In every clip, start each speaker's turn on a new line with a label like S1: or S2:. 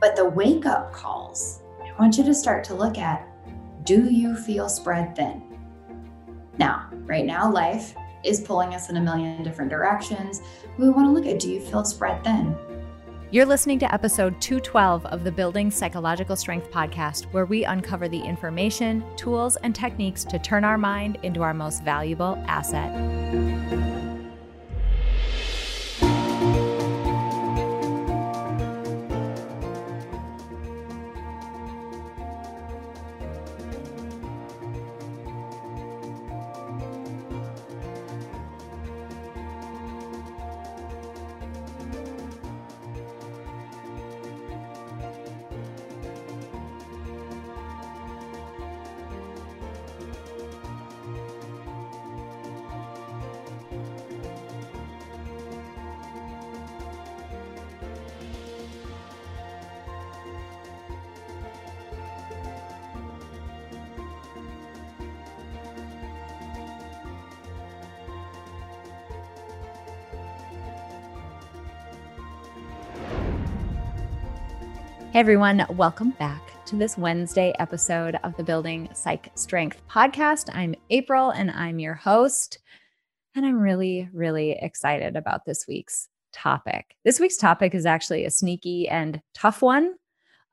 S1: But the wake up calls, I want you to start to look at do you feel spread thin? Now, right now, life is pulling us in a million different directions. We want to look at do you feel spread thin?
S2: You're listening to episode 212 of the Building Psychological Strength podcast, where we uncover the information, tools, and techniques to turn our mind into our most valuable asset. Everyone, welcome back to this Wednesday episode of the Building Psych Strength podcast. I'm April and I'm your host. And I'm really, really excited about this week's topic. This week's topic is actually a sneaky and tough one,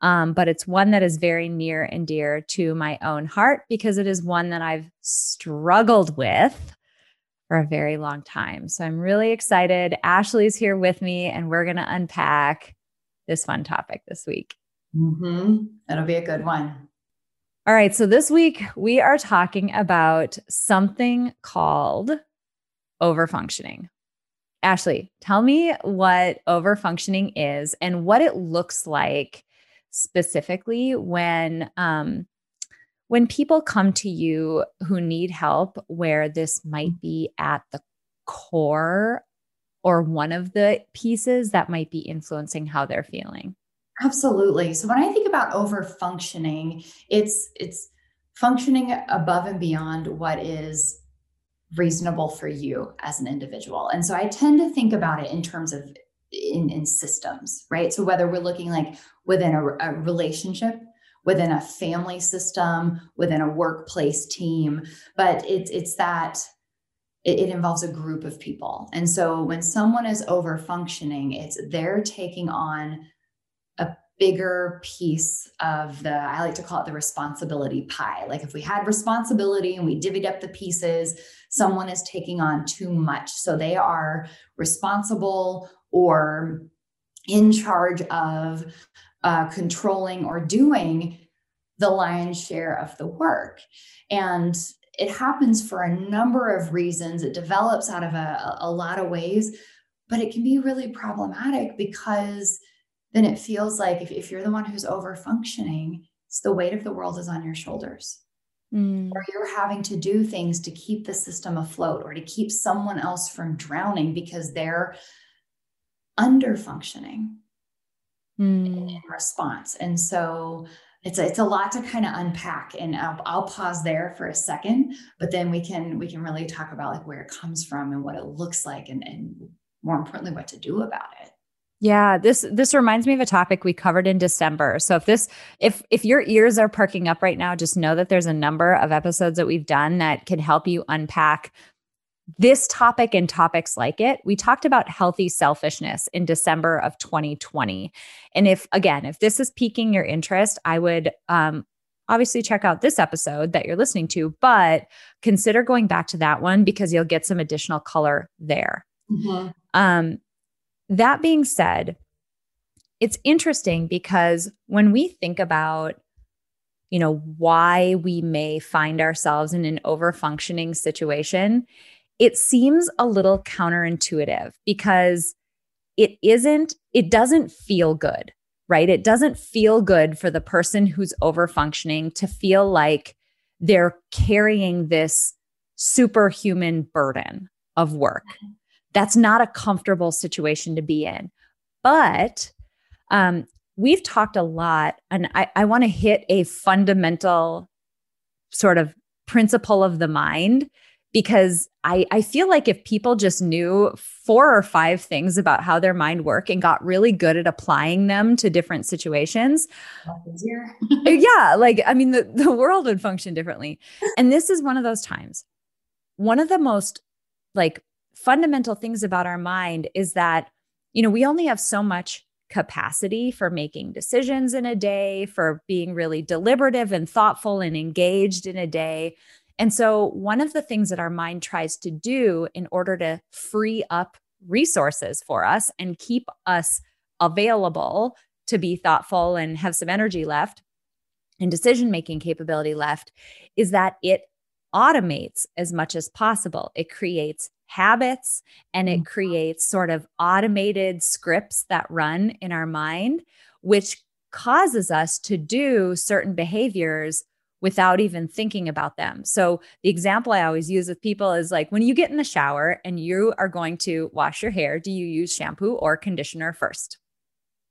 S2: um, but it's one that is very near and dear to my own heart because it is one that I've struggled with for a very long time. So I'm really excited. Ashley's here with me, and we're going to unpack this fun topic this week.
S1: Mm-hmm. That'll be a good one.
S2: All right. So this week we are talking about something called overfunctioning. Ashley, tell me what overfunctioning is and what it looks like specifically when um, when people come to you who need help where this might be at the core or one of the pieces that might be influencing how they're feeling.
S1: Absolutely. So when I think about over functioning, it's it's functioning above and beyond what is reasonable for you as an individual. And so I tend to think about it in terms of in, in systems, right? So whether we're looking like within a, a relationship, within a family system, within a workplace team, but it's it's that it, it involves a group of people. And so when someone is over functioning, it's they're taking on a bigger piece of the i like to call it the responsibility pie. Like if we had responsibility and we divvied up the pieces someone is taking on too much. So they are responsible or in charge of uh, controlling or doing the lion's share of the work. And it happens for a number of reasons. It develops out of a, a lot of ways, but it can be really problematic because then it feels like if, if you're the one who's over functioning, it's the weight of the world is on your shoulders. Mm. Or you're having to do things to keep the system afloat or to keep someone else from drowning because they're under functioning mm. in response. And so it's a, it's a lot to kind of unpack and I'll, I'll pause there for a second but then we can we can really talk about like where it comes from and what it looks like and, and more importantly what to do about it
S2: yeah, this this reminds me of a topic we covered in December. So if this if if your ears are perking up right now, just know that there's a number of episodes that we've done that can help you unpack this topic and topics like it, we talked about healthy selfishness in December of 2020. And if, again, if this is piquing your interest, I would um, obviously check out this episode that you're listening to, but consider going back to that one because you'll get some additional color there. Mm-hmm. Um, that being said, it's interesting because when we think about you know why we may find ourselves in an over functioning situation it seems a little counterintuitive because it isn't, it doesn't feel good, right? It doesn't feel good for the person who's over functioning to feel like they're carrying this superhuman burden of work. That's not a comfortable situation to be in. But um, we've talked a lot, and I, I want to hit a fundamental sort of principle of the mind because I, I feel like if people just knew four or five things about how their mind work and got really good at applying them to different situations uh, yeah like i mean the, the world would function differently. And this is one of those times. One of the most like fundamental things about our mind is that you know we only have so much capacity for making decisions in a day for being really deliberative and thoughtful and engaged in a day and so, one of the things that our mind tries to do in order to free up resources for us and keep us available to be thoughtful and have some energy left and decision making capability left is that it automates as much as possible. It creates habits and it mm-hmm. creates sort of automated scripts that run in our mind, which causes us to do certain behaviors without even thinking about them. So, the example I always use with people is like when you get in the shower and you are going to wash your hair, do you use shampoo or conditioner 1st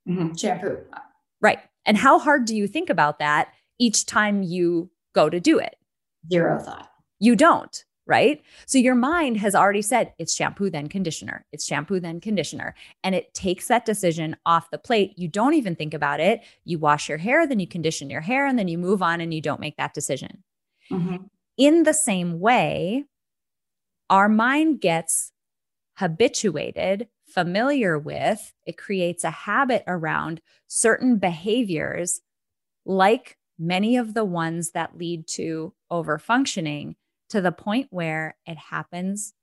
S1: mm-hmm. Shampoo.
S2: Right. And how hard do you think about that each time you go to do it?
S1: Zero thought.
S2: You don't right? So your mind has already said it's shampoo, then conditioner. It's shampoo, then conditioner. And it takes that decision off the plate. You don't even think about it. You wash your hair, then you condition your hair, and then you move on and you don't make that decision. Mm-hmm. In the same way, our mind gets habituated, familiar with, it creates a habit around certain behaviors, like many of the ones that lead to overfunctioning to the point where it happens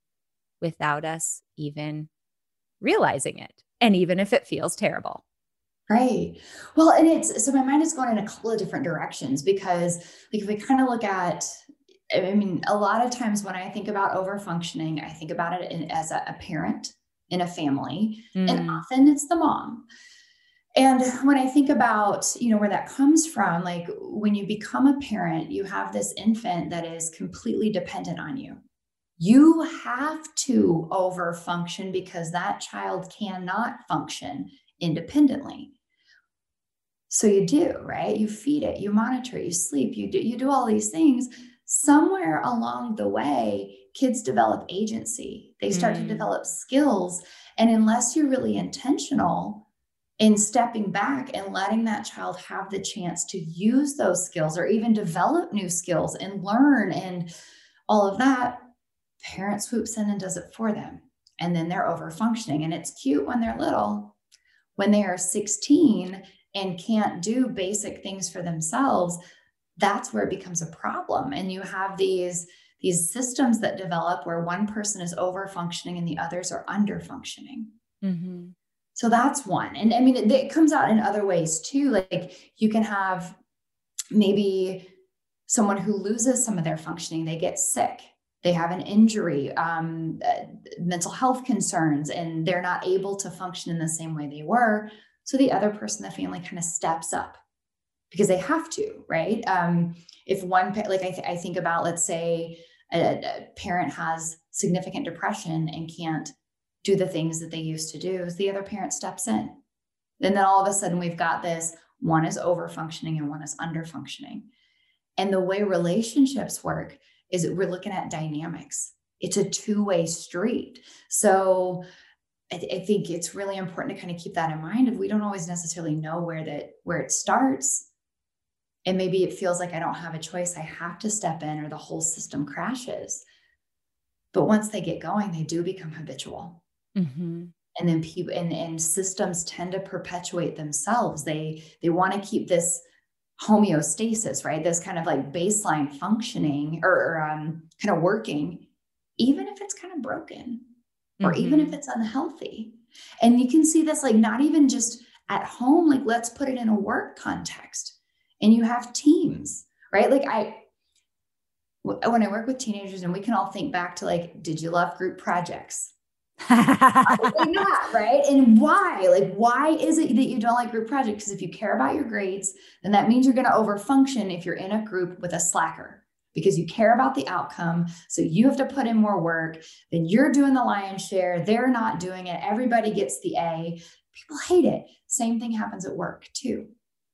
S2: without us even realizing it. And even if it feels terrible.
S1: Right. Well, and it's so my mind is going in a couple of different directions because, like, if we kind of look at, I mean, a lot of times when I think about over functioning, I think about it in, as a, a, parent in a family, mm. and often it's the mom. And when I think about, you know, where that comes from, like when you become a parent, you have this infant that is completely dependent on you. You have to over function because that child cannot function independently. So you do, right? You feed it, you monitor, you sleep, you do you do all these things. Somewhere along the way, kids develop agency. They start mm. to develop skills, and unless you're really intentional, in stepping back and letting that child have the chance to use those skills or even develop new skills and learn and all of that, parent swoops in and does it for them. And then they're over functioning. And it's cute when they're little. When they are 16 and can't do basic things for themselves, that's where it becomes a problem. And you have these these systems that develop where one person is over functioning and the others are under functioning. Mm-hmm. So that's one. And I mean, it, it comes out in other ways too. Like you can have maybe someone who loses some of their functioning, they get sick, they have an injury, um, uh, mental health concerns, and they're not able to function in the same way they were. So the other person in the family kind of steps up because they have to, right? Um, if one, like I, th- I think about, let's say a, a parent has significant depression and can't do the things that they used to do as the other parent steps in. And then all of a sudden we've got this one is over functioning and one is under functioning. And the way relationships work is we're looking at dynamics. It's a two-way street. So I, th- I think it's really important to kind of keep that in mind. If we don't always necessarily know where that where it starts, and maybe it feels like I don't have a choice, I have to step in, or the whole system crashes. But once they get going, they do become habitual. Mm-hmm. And then people and, and systems tend to perpetuate themselves. They they want to keep this homeostasis, right? This kind of like baseline functioning or, or um, kind of working, even if it's kind of broken or mm-hmm. even if mm-hmm. it's unhealthy. And you can see this like not even just at home, like let's put it in a work context. And you have teams, right? Like I, when I work with teenagers and we can all think back to like, did you love group projects? Not, right? And why? Like, why is it that you don't like group projects? Because if you care about your grades, then that means you're going to overfunction if you're in a group with a slacker because you care about the outcome. So you have to put in more work. Then you're doing the lion's share. They're not doing it. Everybody gets the A. People hate it. Same thing happens at work too.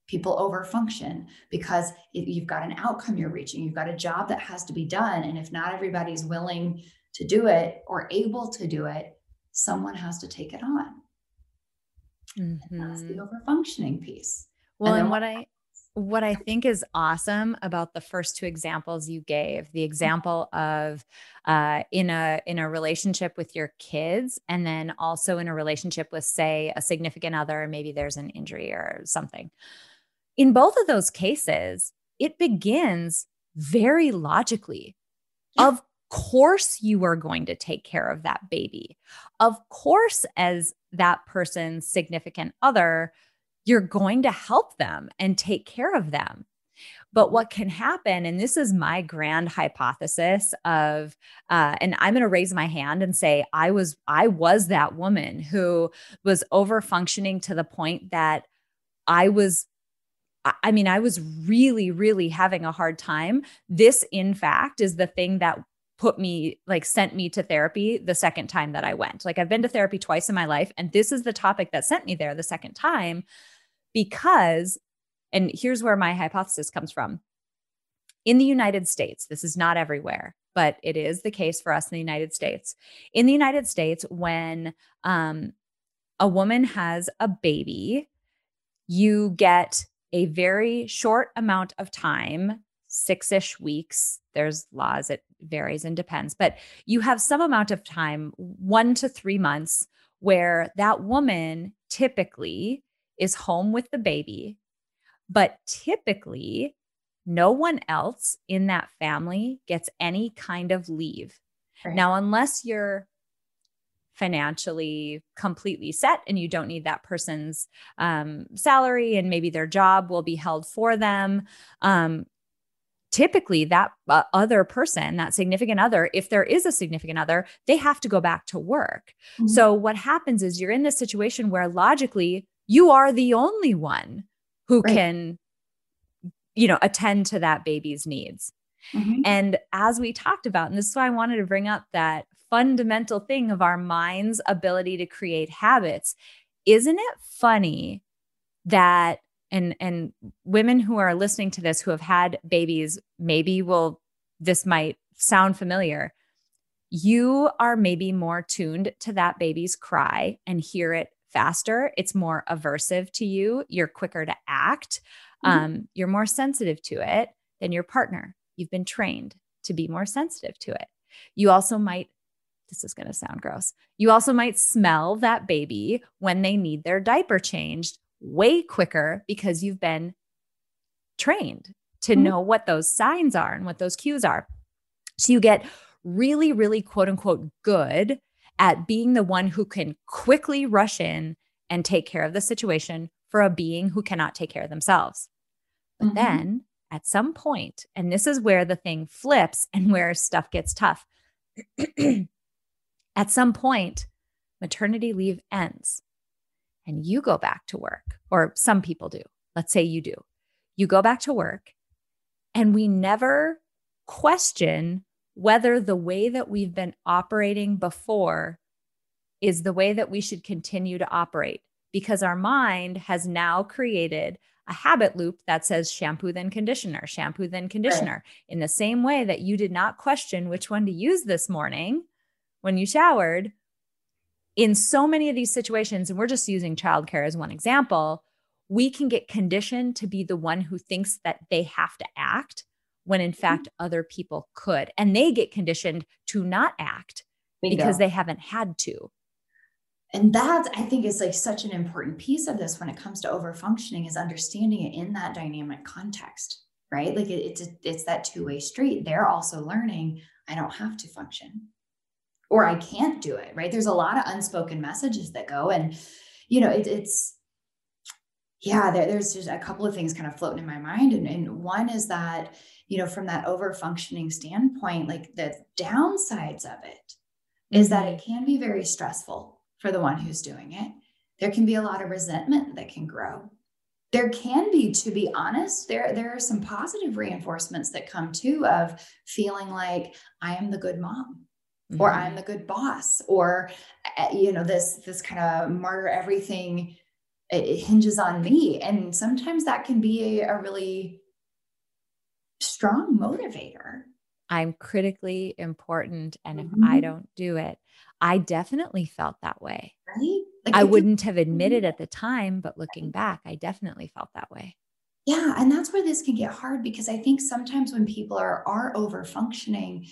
S1: people overfunction because you've got an outcome you're reaching you've got a job that has to be done and if not everybody's willing to do it or able to do it someone has to take it on mm-hmm. that's the mm-hmm. overfunctioning piece
S2: well and, and what i what I think is awesome about the first two examples you gave, the example of uh, in a in a relationship with your kids, and then also in a relationship with, say, a significant other, maybe there's an injury or something. In both of those cases, it begins very logically. Of course, you are going to take care of that baby. Of course, as that person's significant other, you're going to help them and take care of them. But what can happen, and this is my grand hypothesis of, uh, and I'm going to raise my hand and say I was I was that woman who was over functioning to the point that I was I mean, I was really, really having a hard time. This, in fact, is the thing that put me, like, sent me to therapy the second time that I went. Like, I've been to therapy twice in my life, and this is the topic that sent me there the second time because, and here's where my hypothesis comes from. In the United States, this is not everywhere, but it is the case for us in the United States. In the United States, when um, a woman has a baby, you get a very short amount of time, six ish weeks. There's laws, it varies and depends, but you have some amount of time, one to three months, where that woman typically is home with the baby, but typically no one else in that family gets any kind of leave. Right. Now, unless you're financially completely set and you don't need that person's um, salary and maybe their job will be held for them um, typically that uh, other person that significant other if there is a significant other they have to go back to work mm-hmm. so what happens is you're in this situation where logically you are the only one who right. can you know attend to that baby's needs mm-hmm. and as we talked about and this is why i wanted to bring up that fundamental thing of our mind's ability to create habits isn't it funny that and and women who are listening to this who have had babies maybe will this might sound familiar you are maybe more tuned to that baby's cry and hear it faster, it's more aversive to you, you're quicker to act, mm-hmm. um, you're more sensitive to it than your partner. You've been trained to be more sensitive to it. You also might, this is going to sound gross, you also might smell that baby when they need their diaper changed way quicker because you've been trained to mm-hmm. know what those signs are and what those cues are. So you get really, really quote unquote good at being the one who can quickly rush in and take care of the situation for a being who cannot take care of themselves. But mm-hmm. then at some point, and this is where the thing flips and where stuff gets tough. at some point, maternity leave ends and you go back to work, or some people do. Let's say you do. You go back to work, and we never question whether the way that we've been operating before is the way that we should continue to operate because our mind has now created a habit loop that says shampoo then conditioner, shampoo then conditioner. In the same way that you did not question which one to use this morning when you showered, in so many of these situations, and we're just using childcare as one example, we can get conditioned to be the one who thinks that they have to act when in mm-hmm. fact other people could. And they get conditioned to not act Bingo. because they haven't had to.
S1: And that I think is like such an important piece of this when it comes to overfunctioning is understanding it in that dynamic context, right? Like it, it's it's that two way street. They're also learning I don't have to function, or I can't do it, right? There's a lot of unspoken messages that go, and you know it, it's yeah. There, there's just a couple of things kind of floating in my mind, and, and one is that you know, from that over functioning standpoint, like the downsides of it is that it mm-hmm. can be very stressful for the one who's doing it. There can be a lot of resentment that can grow. There can be, to be honest, there, there are some positive reinforcements that come too of feeling like I am the good mom. Mm-hmm. or i'm the good boss or eh, you know this this kind of martyr everything it hinges on me. And sometimes that can be a, a really strong motivator.
S2: I'm critically important. And mm-hmm. if I mm-hmm. don't do it, I definitely felt that way. Right? Like I, I wouldn't have admitted at the time, but looking back, I definitely felt that way.
S1: Yeah, and that's where this can get hard because I think sometimes when people are are over functioning,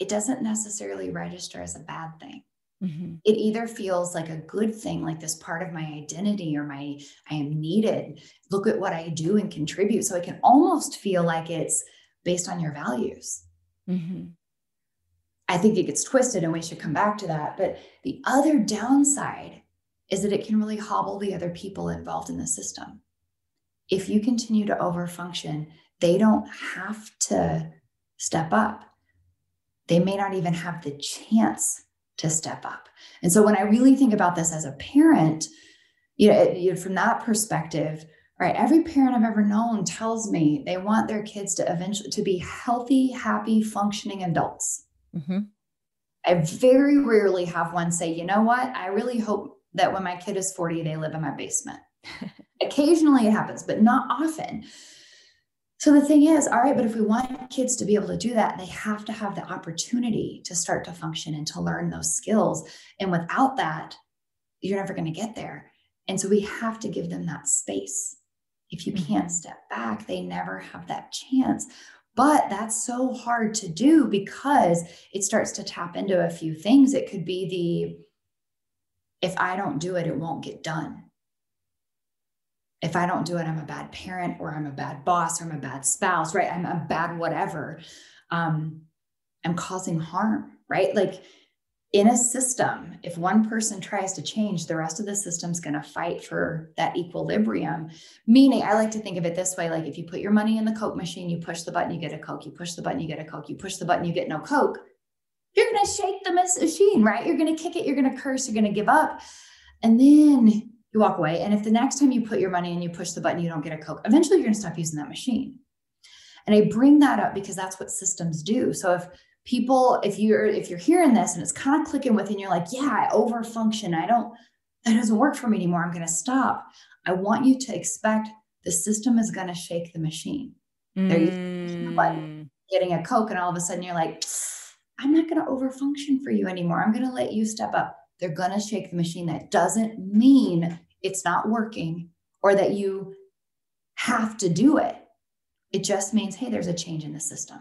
S1: it doesn't necessarily register as a bad thing. Mm-hmm. It either feels like a good thing, like this part of my identity or my I am needed. Look at what I do and contribute. So it can almost feel like it's based on your values. Mm-hmm. I think it gets twisted and we should come back to that. But the other downside is that it can really hobble the other people involved in the system. If you continue to overfunction, they don't have to step up. They may not even have the chance to step up. And so when I really think about this as a parent, you know, you know, from that perspective, right, every parent I've ever known tells me they want their kids to eventually to be healthy, happy, functioning adults. Mm-hmm. I very rarely have one say, you know what, I really hope that when my kid is 40, they live in my basement. Occasionally it happens, but not often. So the thing is, all right, but if we want kids to be able to do that, they have to have the opportunity to start to function and to learn those skills. And without that, you're never going to get there. And so we have to give them that space. If you can't mm-hmm. step back, they never have that chance. But that's so hard to do because it starts to tap into a few things. It could be the if I don't do it, it won't get done if I don't do it, I'm a bad parent or I'm a bad boss or I'm a bad spouse, right? I'm a bad whatever. Um, I'm causing harm, right? Like in a system, if one person tries to change, the rest of the system's going to fight for that equilibrium. Meaning, I like to think of it this way like if you put your money in the Coke machine, you push the button, you get a Coke, you push the button, you get a Coke, you push the button, you get no Coke. You're going to shake the machine, right? You're going to kick it, you're going to curse, you're going to give up. And then you walk away. And if the next time you put your money and you push the button, you don't get a Coke, eventually you're going to stop using that machine. And I bring that up because that's what systems do. So if people, if you're if you're hearing this and it's kind of clicking with and you're like, yeah, I overfunction. I don't, that doesn't work for me anymore. I'm going to stop. I want you to expect the system is going to shake the machine. Mm. They're using the button, mm. getting a Coke, and all of a sudden you're like, I'm not going to overfunction for you anymore. I'm going to let you step up they're going to shake the machine. That doesn't mean it's not working or that you have to do it. It just means, hey, there's a change in the system.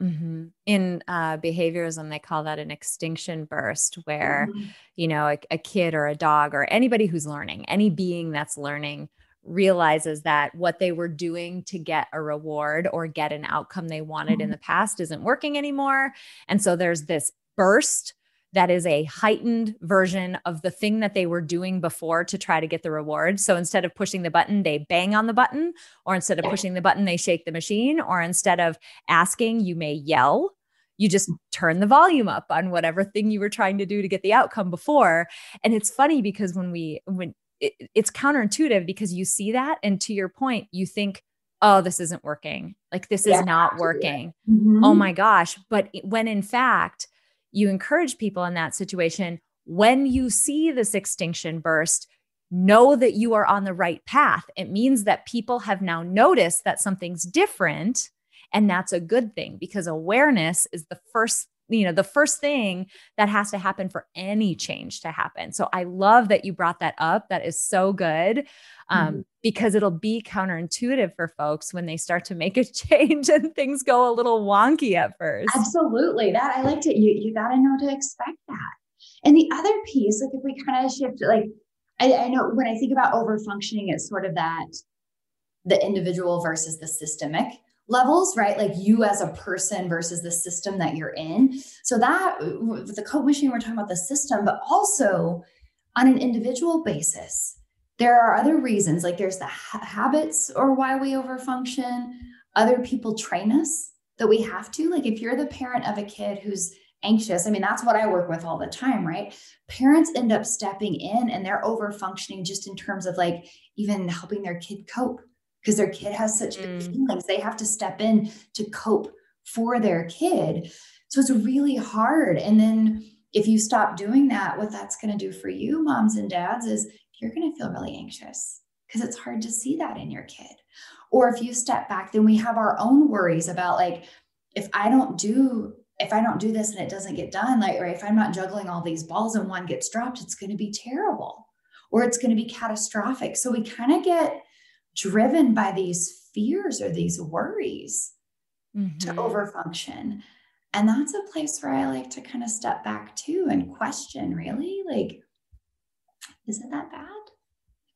S2: Mm-hmm. In uh, behaviorism, they call that an extinction burst, where, mm-hmm. you know, a, a kid or a dog or anybody who's learning, any being that's learning, realizes that what they were doing to get a reward or get an outcome they wanted mm-hmm. in the past isn't working anymore. And so there's this burst that is a heightened version of the thing that they were doing before to try to get the reward. So instead of pushing the button, they bang on the button, or instead of pushing the button, they shake the machine, or instead of asking, you may yell. You just turn the volume up on whatever thing you were trying to do to get the outcome before. And it's funny because when we, when it, it's counterintuitive because you see that. And to your point, you think, oh, this isn't working. Like this yeah, is not working. Mm-hmm. Oh my gosh. But when in fact, you encourage people in that situation when you see this extinction burst, know that you are on the right path. It means that people have now noticed that something's different. And that's a good thing because awareness is the first you know the first thing that has to happen for any change to happen. So i love that you brought that up. That is so good um, mm-hmm. because it'll be counterintuitive for folks when they start to make a change and things go a little wonky at first.
S1: Absolutely. That i liked it. You, you got to know to expect that. And the other piece like if we kind of shift like I, I know when i think about over functioning it's sort of that the individual versus the systemic levels, right? Like you as a person versus the system that you're in. So that with the Coke machine, we're talking about the system, but also on an individual basis, there are other reasons. Like there's the ha- habits or why we overfunction. Other people train us that we have to. Like if you're the parent of a kid who's anxious, I mean, that's what I work with all the time, right? Parents end up stepping in and they're over functioning just in terms of like even helping their kid cope because their kid has such mm. feelings. They have to step in to cope for their kid. So it's really hard. And then if you stop doing that, what that's going to do for you, moms and dads, is you're going to feel really anxious because it's hard to see that in your kid. Or if you step back, then we have our own worries about like, if I don't do if I don't do this and it doesn't get done, like, or if I'm not juggling all these balls and one gets dropped, it's going to be terrible or it's going to be catastrophic. So we kind of get driven by these fears or these worries mm-hmm. to overfunction. And that's a place where I like to kind of step back too and question really like, is it that bad?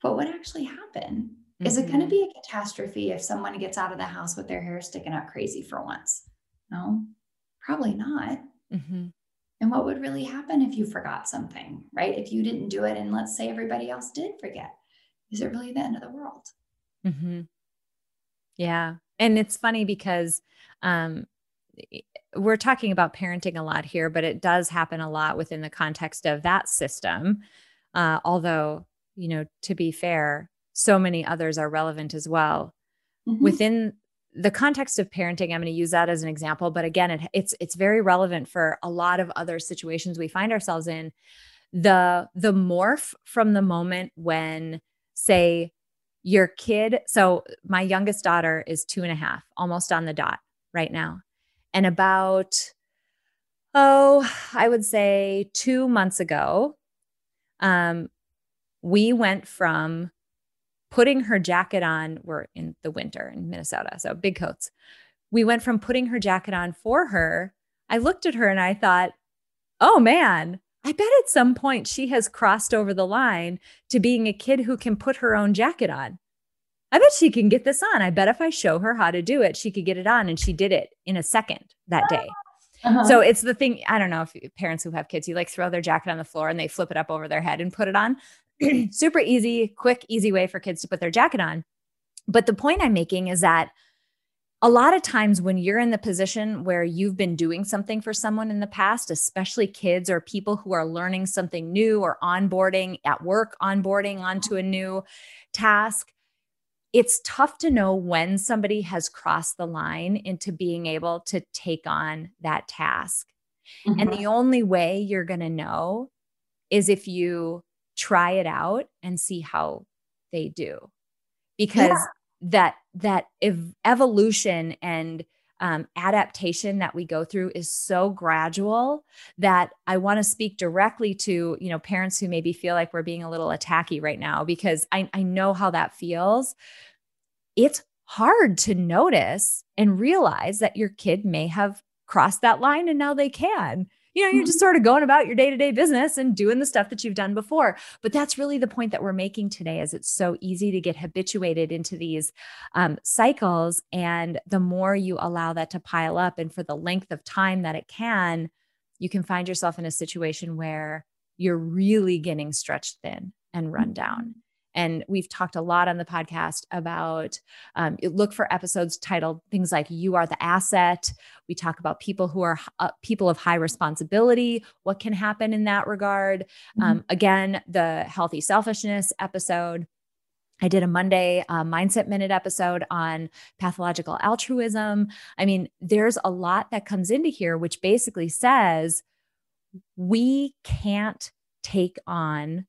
S1: What would actually happen? Mm-hmm. Is it going to mm-hmm. be a catastrophe if someone gets out of the house with their hair sticking out crazy for once? No, probably not. Mm-hmm. And what would really happen if you forgot something, right? If you didn't do it, and let's say everybody else did forget, is it really the end of the world?
S2: Mm-hmm. Yeah. And it's funny because um, we're talking about parenting a lot here, but it does happen a lot within the context of that system. Uh, although, you know, to be fair, so many others are relevant as well. Mm-hmm. Within the context of parenting, I'm going to use that as an example, but again, it, it's it's very relevant for a lot of other situations we find ourselves in. The the morph from the moment when, say, your kid. So my youngest daughter is two and a half, almost on the dot right now, and about oh, I would say two months ago, um, we went from putting her jacket on. We're in the winter in Minnesota, so big coats. We went from putting her jacket on for her. I looked at her and I thought, oh man, I bet at some point she has crossed over the line to being a kid who can put her own jacket on. I bet she can get this on. I bet if I show her how to do it, she could get it on. And she did it in a second that day. Uh-huh. So it's the thing. I don't know if parents who have kids, you like throw their jacket on the floor and they flip it up over their head and put it on. super easy, quick, easy way for kids to put their jacket on. But the point I'm making is that a lot of times when you're in the position where you've been doing something for someone in the past, especially kids or people who are learning something new or onboarding at work, onboarding onto a new task, it's tough to know when somebody has crossed the line into being able to take on that task. Mm-hmm. And the only way you're going to know is if you try it out and see how they do because yeah. That that ev- evolution and um, adaptation that we go through is so gradual that I want to speak directly to you know parents who maybe feel like we're being a little attacky right now because I, I know how that feels. It's hard to notice and realize that your kid may have crossed that line and now they can you know, you're just mm-hmm. sort of going about your day-to-day business and doing the stuff that you've done before. But that's really the point that we're making today is it's so easy to get habituated into these um, cycles. And the more you allow that to pile up and for the length of time that it can, you can find yourself in a situation where you're really getting stretched thin and run down. And we've talked a lot on the podcast about um, look for episodes titled things like "You Are the Asset." We talk about people who are uh, people of high responsibility. What can happen in that regard? Mm-hmm. Um, again, the healthy selfishness episode. I did a Monday uh, Mindset Minute episode on pathological altruism. I mean, there's a lot that comes into here, which basically says we can't take on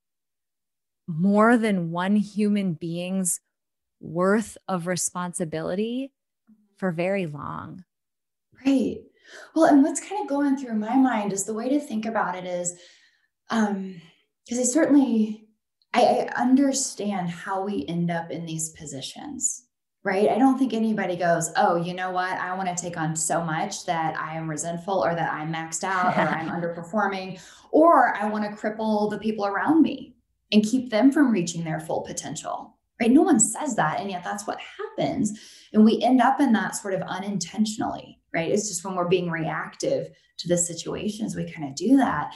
S2: more than one human being's worth of responsibility for very long.
S1: Right. Well, and what's kind of going through my mind is the way to think about it is um because I certainly I, I understand how we end up in these positions right? I don't think anybody goes, oh, you know what? I want to take on so much that I am resentful or that I'm maxed out or I'm underperforming or I want to cripple the people around me and keep them from reaching their full potential right? No one says that and yet that's what happens. And we end up in that sort of unintentionally right? It's just when we're being reactive to the situations we kind of do that.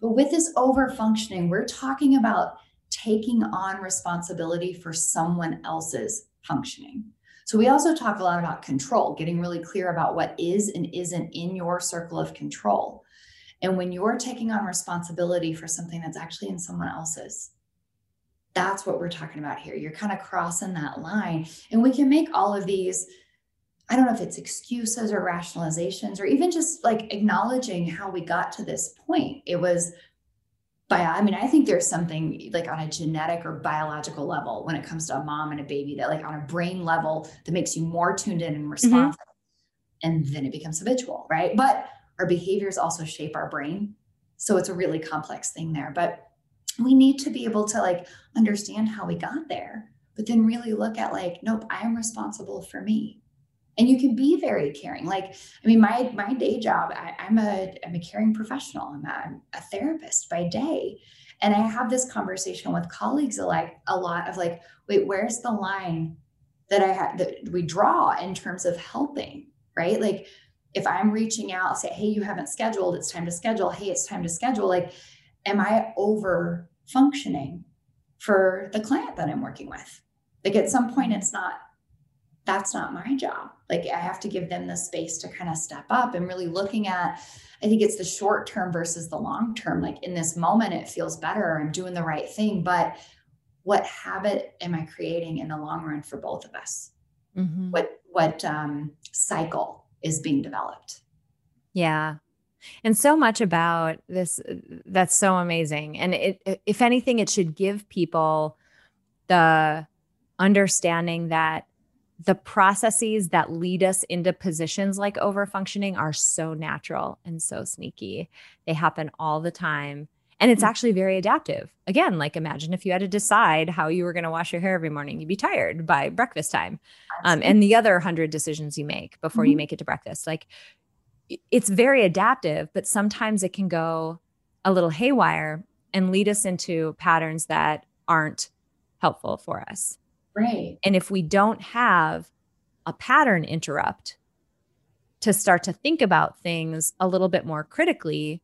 S1: But with this over functioning we're talking about taking on responsibility for someone else's functioning. So we also talk a lot about control getting really clear about what is and isn't in your circle of control and when you're taking on responsibility for something that's actually in someone else's, that's what we're talking about here. You're kind of crossing that line. And we can make all of these, I don't know if it's excuses or rationalizations or even just like acknowledging how we got to this point. It was by, I mean, I think there's something like on a genetic or biological level when it comes to a mom and a baby that, like, on a brain level, that makes you more tuned in and mm-hmm. responsive. Mm-hmm. And then it becomes habitual, right? But our behaviors also shape our brain. So it's a really complex thing there. But we need to be able to like understand how we got there, but then really look at like, nope, I am responsible for me and you can be very caring like i mean my my day job I, am a i'm a caring professional i'm a, a, therapist by day and i have this conversation with colleagues like a lot of like wait where's the line that i had that we draw in terms of helping right like if i'm reaching out say hey you haven't scheduled it's time to schedule hey it's time to schedule like am i over functioning for the client that i'm working with like at some point it's not that's not my job. Like I have to give them the space to kind of step up and really looking at I think it's the short term versus the long term. Like in this moment it feels better, I'm doing the right thing, but what habit am I creating in the long run for both of us? Mm-hmm. What what um, cycle is being developed?
S2: Yeah. And so much about this that's so amazing. And it if anything it should give people the understanding that the processes that lead us into positions like overfunctioning are so natural and so sneaky. They happen all the time. And it's mm. actually very adaptive. Again, like imagine if you had to decide how you were going to wash your hair every morning, you'd be tired by breakfast time. Um, and the other hundred decisions you make before mm-hmm. you make it to breakfast. Like it's very adaptive, but sometimes it can go a little haywire and lead us into patterns that aren't helpful for us.
S1: Right.
S2: And if we don't have a pattern interrupt to start to think about things a little bit more critically.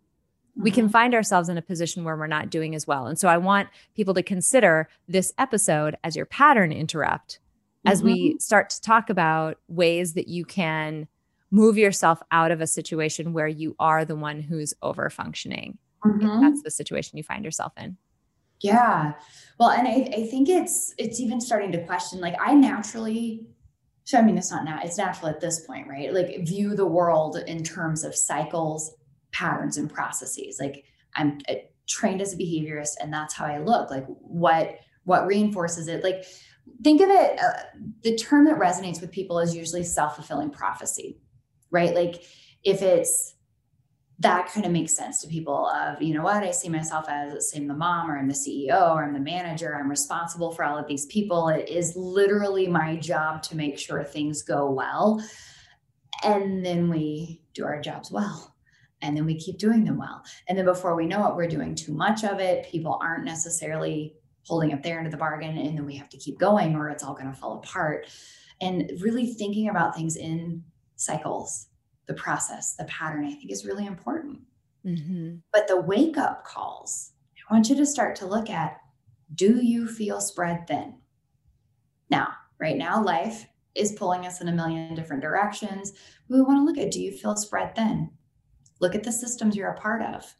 S2: We can mm-hmm. find ourselves in a position where we're not doing as well. And so I want people to consider this episode as your pattern interrupt mm-hmm. as we mm-hmm. start to talk about ways that you can move yourself out of a situation where you are the one who's over functioning. Mm-hmm. That's the situation you find yourself in.
S1: Yeah. Well, and I, I think it's it's even starting to question like I naturally so I mean it's not now it's natural at this point, right? Like view the world in terms of cycles, patterns, and processes. Like I'm uh, trained as a behaviorist and that's how I look. Like what what reinforces it? Like think of it uh, the term that resonates with people is usually self-fulfilling prophecy, right? Like if it's that kind of makes sense to people of you know what i see myself as same the mom or i'm the ceo or i'm the manager i'm responsible for all of these people it is literally my job to make sure things go well and then we do our jobs well and then we keep doing them well and then before we know it we're doing too much of it people aren't necessarily holding up their end of the bargain and then we have to keep going or it's all going to fall apart and really thinking about things in cycles the process, the pattern, I think is really important. Mm-hmm. But the wake up calls, I want you to start to look at do you feel spread thin? Now, right now, life is pulling us in a million different directions. We want to look at do you feel spread thin? Look at the systems you're a part of.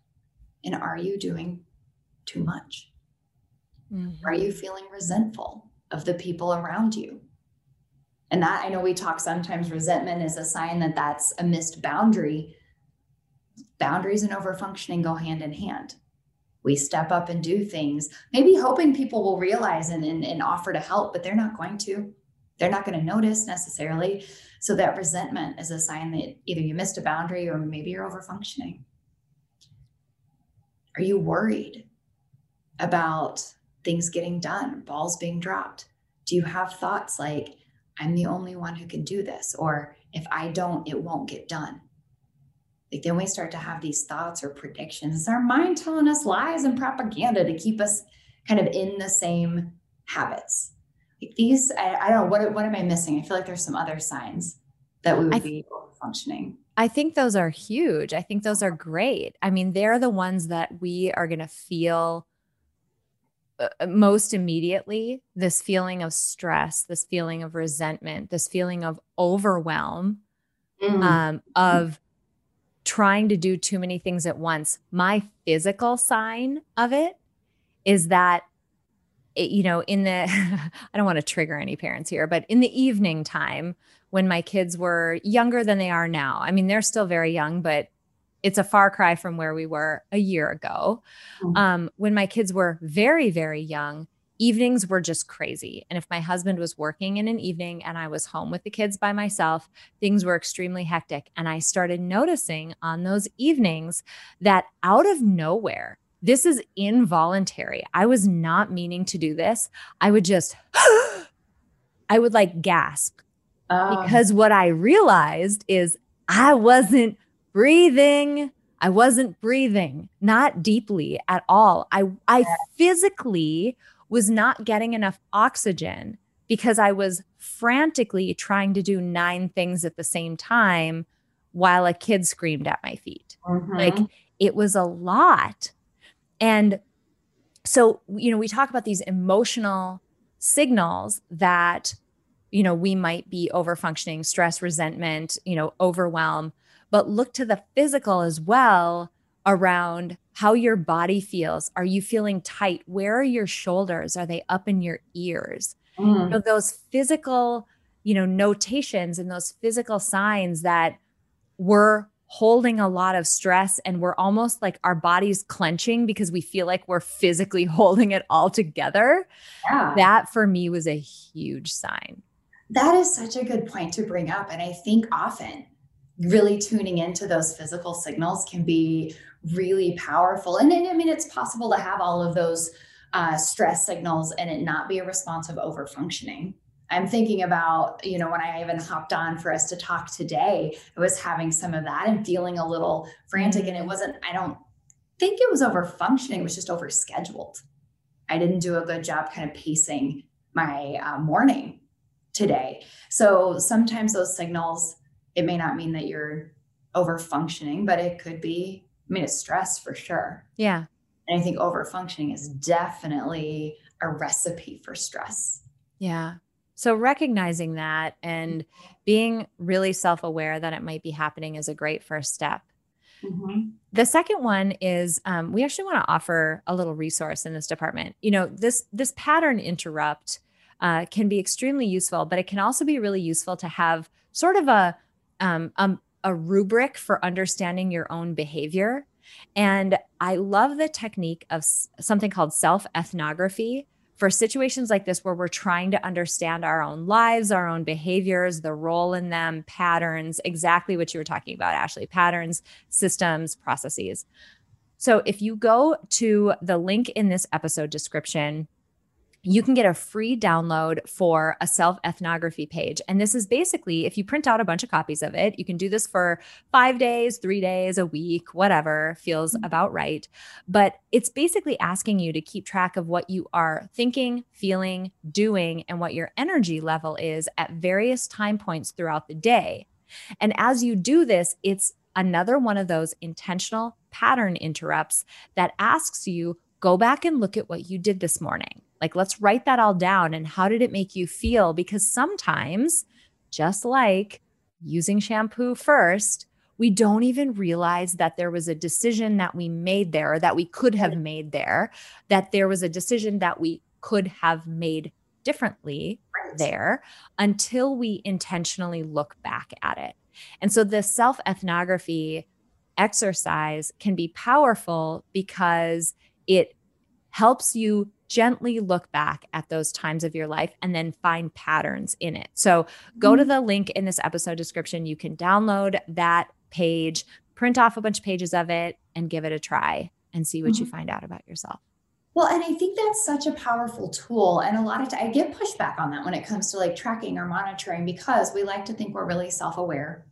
S1: And are you doing too much? Mm-hmm. Are you feeling resentful of the people around you? And that I know we talk sometimes resentment is a sign that that's a missed boundary. Boundaries and overfunctioning go hand in hand. We step up and do things, maybe hoping people will realize and, and, and offer to help, but they're not going to. They're not going to notice necessarily. So that resentment is a sign that either you missed a boundary or maybe you're overfunctioning. Are you worried about things getting done, balls being dropped? Do you have thoughts like, I'm the only one who can do this, or if I don't, it won't get done. Like then we start to have these thoughts or predictions. It's our mind telling us lies and propaganda to keep us kind of in the same habits. These, I, I don't know, what, what am I missing? I feel like there's some other signs that we would th- be functioning.
S2: I think those are huge. I think those are great. I mean, they're the ones that we are going to feel uh, uh, most immediately this feeling of stress, this feeling of resentment, this feeling of overwhelm, mm. um, of trying to do too many things at once. My physical sign of it is that, it, you know, in the, I don't want to trigger any parents here, but in the evening time when my kids were younger than they are now, I mean, they're still very young, but it's a far cry from where we were a year ago. Mm-hmm. Um, when my kids were very, very young, evenings were just crazy. And if my husband was working in an evening and I was home with the kids by myself, things were extremely hectic. And I started noticing on those evenings that out of nowhere, this is involuntary. I was not meaning to do this. I would just, I would like gasp um, because what I realized is I wasn't breathing. I wasn't breathing, not deeply at all. I I physically was not getting enough oxygen because I was frantically trying to do nine things at the same time while a kid screamed at my feet. Mm-hmm. Like it was a lot. And so, you know, we talk about these emotional signals that, you know, we might be over functioning, stress, resentment, you know, overwhelm but look to the physical as well around how your body feels. Are you feeling tight? Where are your shoulders? Are they up in your ears? Mm. You know, those physical, you know, notations and those physical signs that we're holding a lot of stress and we're almost like our body's clenching because we feel like we're physically holding it all together. Yeah. That for me was a huge sign.
S1: That is such a good point to bring up. And I think often really tuning into those physical signals can be really powerful. And I mean, it's possible to have all of those uh, stress signals and it not be a response of over functioning. I'm thinking about, you know, when I even hopped on for us to talk today, I was having some of that and feeling a little frantic. And it wasn't, I don't think it was over functioning, it was just over scheduled. I didn't do a good job kind of pacing my uh, morning today. So sometimes those signals it may not mean that you're over functioning, but it could be, I mean, it's stress for sure.
S2: Yeah.
S1: And I think over functioning is definitely a recipe for stress.
S2: Yeah. So recognizing that and being really self aware that it might be happening is a great first step. Mm-hmm. The second one is um, we actually want to offer a little resource in this department. You know, this this pattern interrupt uh, can be extremely useful, but it can also be really useful to have sort of a um, um, a rubric for understanding your own behavior. And I love the technique of something called self ethnography for situations like this where we're trying to understand our own lives, our own behaviors, the role in them, patterns, exactly what you were talking about, Ashley patterns, systems, processes. So if you go to the link in this episode description, you can get a free download for a self ethnography page. And this is basically if you print out a bunch of copies of it, you can do this for five days, three days, a week, whatever feels mm-hmm. about right. But it's basically asking you to keep track of what you are thinking, feeling, doing, and what your energy level is at various time points throughout the day. And as you do this, it's another one of those intentional pattern interrupts that asks you go back and look at what you did this morning. Like, let's write that all down. And how did it make you feel? Because sometimes, just like using shampoo first, we don't even realize that there was a decision that we made there, or that we could have made there, that there was a decision that we could have made differently right. there until we intentionally look back at it. And so the self ethnography exercise can be powerful because it helps you gently look back at those times of your life and then find patterns in it. So go mm-hmm. to the link in this episode description. You can download that page, print off a bunch of pages of it, and give it a try and see what mm-hmm. you find out about yourself.
S1: Well, and I think that's such a powerful tool. And a lot of I get pushback on that when it comes to like tracking or monitoring because we like to think we're really self aware.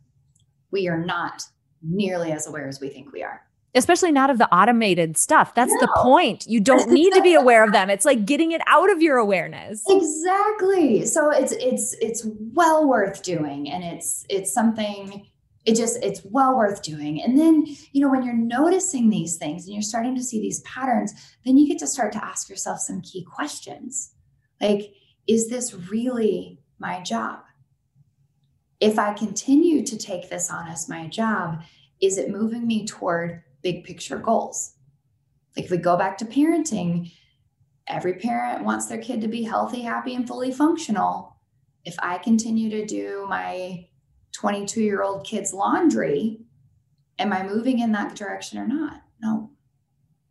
S1: We are not nearly as aware as we think we are
S2: especially not of the automated stuff. That's no. the point. You don't need to be aware of them. It's like getting it out of your awareness.
S1: Exactly. So it's it's it's well worth doing and it's it's something it just it's well worth doing. And then, you know, when you're noticing these things and you're starting to see these patterns, then you get to start to ask yourself some key questions. Like is this really my job? If I continue to take this on as my job, is it moving me toward big picture goals. Like if we go back to parenting, every parent wants their kid to be healthy, happy, and fully functional. If I continue to do my 22 year old kid's laundry, Am I moving in that direction or not? No.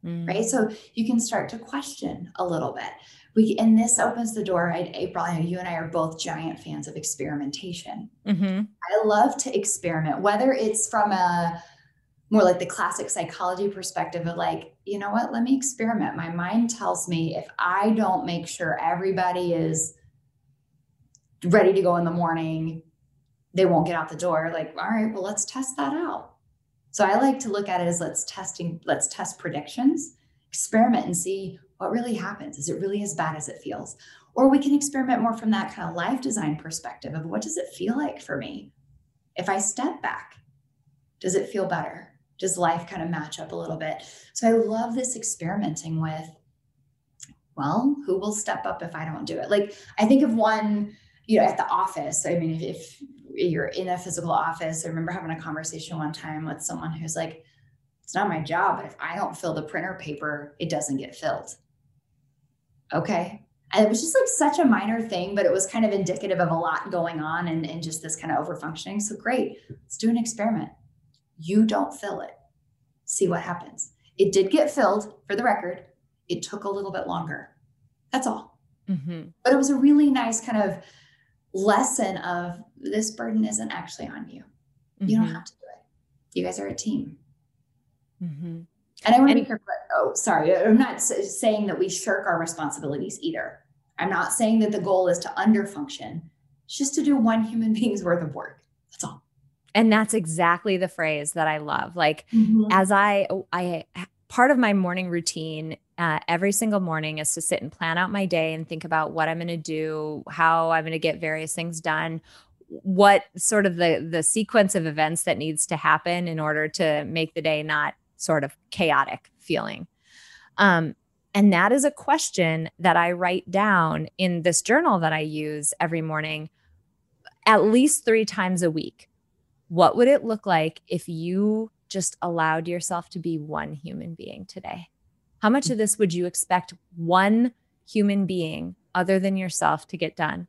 S1: Mm. Right. So you can start to question a little bit. We and this opens the door. I, April, I know you and I are both giant fans of experimentation. Mm-hmm. I love to experiment, whether it's from a more like the classic psychology perspective of like, you know what, let me experiment. My mind tells me if I don't make sure everybody is ready to go in the morning, they won't get out the door. Like, all right, well, let's test that out. So I like to look at it as let's testing, let's test predictions, experiment and see what really happens. Is it really as bad as it feels? Or we can experiment more from that kind of life design perspective of what does it feel like for me? If I step back, does it feel better? Does life kind of match up a little bit? So I love this experimenting with, well, who will step up if I don't do it? Like I think of one, you know, at the office. I mean, if, if you're in a physical office, I remember having a conversation one time with someone who's like, it's not my job, but if I don't fill the printer paper, it doesn't get filled. Okay. And it was just like such a minor thing, but it was kind of indicative of a lot going on and, and just this kind of overfunctioning. So great, let's do an experiment you don't fill it. See what happens. It did get filled for the record. It took a little bit longer. That's all. Mm-hmm. But it was a really nice kind of lesson of this burden isn't actually on you. Mm-hmm. You don't mm-hmm. have to do it. You guys are a team. Mm-hmm. And I want to be careful. Oh, sorry. I'm not saying that we shirk our responsibilities either. I'm not saying that the goal is to underfunction. It's just to do one human being's worth of work. That's all.
S2: And that's exactly the phrase that I love. Like mm-hmm. as I I part of my morning routine uh, every single morning is to sit and plan out my day and think about what I'm going to do, how I'm going to get various things done, what sort of the the sequence of events that needs to happen in order to make the day not sort of chaotic feeling. Um, and that is a question that I write down in this journal that I use every morning at least three times a week. What would it look like if you just allowed yourself to be one human being today? How much of this would you expect one human being other than yourself to get done?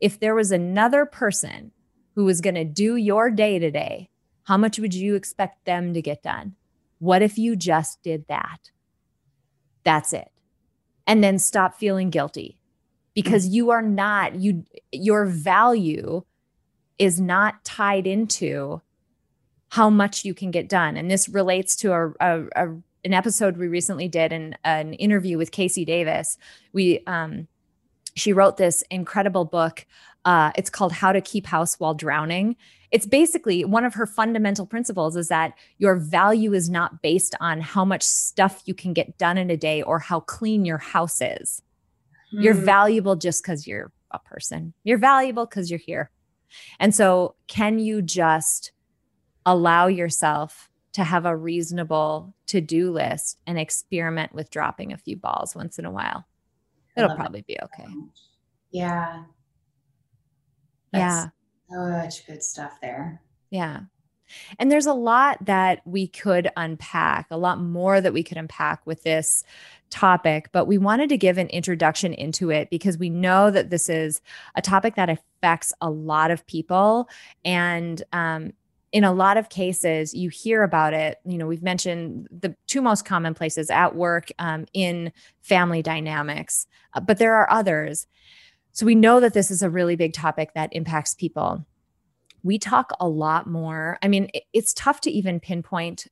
S2: If there was another person who was going to do your day today, how much would you expect them to get done? What if you just did that? That's it. And then stop feeling guilty because mm. you are not you your value is not tied into how much you can get done. And this relates to a, a, a an episode we recently did in an interview with KC Davis. We um, she wrote this incredible book. Uh, it's called How to Keep House While Drowning. It's basically one of her fundamental principles is that your value is not based on how much stuff you can get done in a day or how clean your house is. Mm. You're hmm. valuable just because you're a person. You're valuable because you're here. And so, can you just allow yourself to have a reasonable to do list and experiment with dropping a few balls once in a while? It'll probably it. be okay.
S1: Yeah. That's yeah. Such good stuff there.
S2: Yeah. And there's a lot that we could unpack, a lot more that we could unpack with this topic, but we wanted to give an introduction into it because we know that this is a topic that affects a lot of people. And um, in a lot of cases, you hear about it. You know, we've mentioned the two most common places at work, um, in family dynamics, uh, but there are others. So we know that this is a really big topic that impacts people we talk a lot more. I mean, it's tough to even pinpoint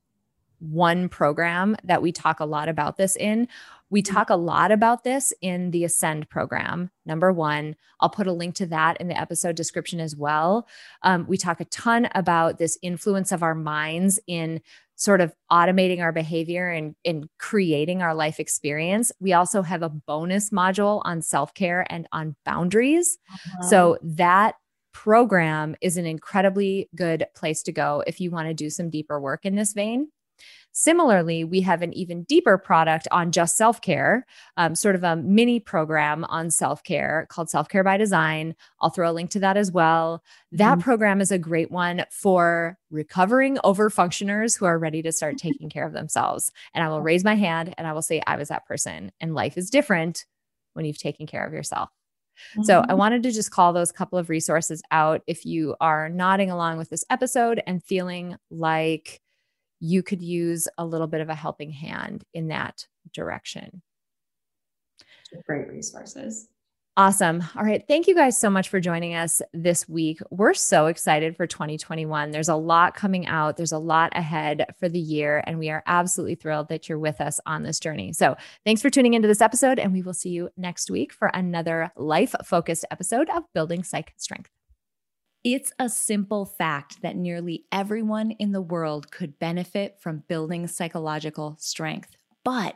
S2: one program that we talk a lot about this in. We mm-hmm. talk a lot about this in the Ascend program, number one. I'll put a link to that in the episode description as well. Um, we talk a ton about this influence of our minds in sort of automating our behavior and in creating our life experience. We also have a bonus module on self care and on boundaries. Uh-huh. So that program is an incredibly good place to go if you want to do some deeper work in this vein. Similarly, we have an even deeper product on just self care, um, sort of a mini program on self care called Self Care by Design. I'll throw a link to that as well. That mm-hmm. program is a great one for recovering over functioners who are ready to start taking care of themselves. And I will raise my hand and I will say, I was that person. And life is different when you've taken care of yourself. Mm-hmm. So I mm-hmm. wanted to just call those couple of resources out if you are nodding along with this episode and feeling like
S3: you could use a little bit of a helping hand in that direction.
S1: Great resources.
S3: Awesome. All right. Thank you guys so much for joining us this week. We're so excited for 2021. There's a lot coming out, there's a lot ahead for the year, and we are absolutely thrilled that you're with us on this journey. So, thanks for tuning into this episode, and we will see you next week for another life focused episode of Building Psych Strength.
S2: It's a simple fact that nearly everyone in the world could benefit from building psychological strength. But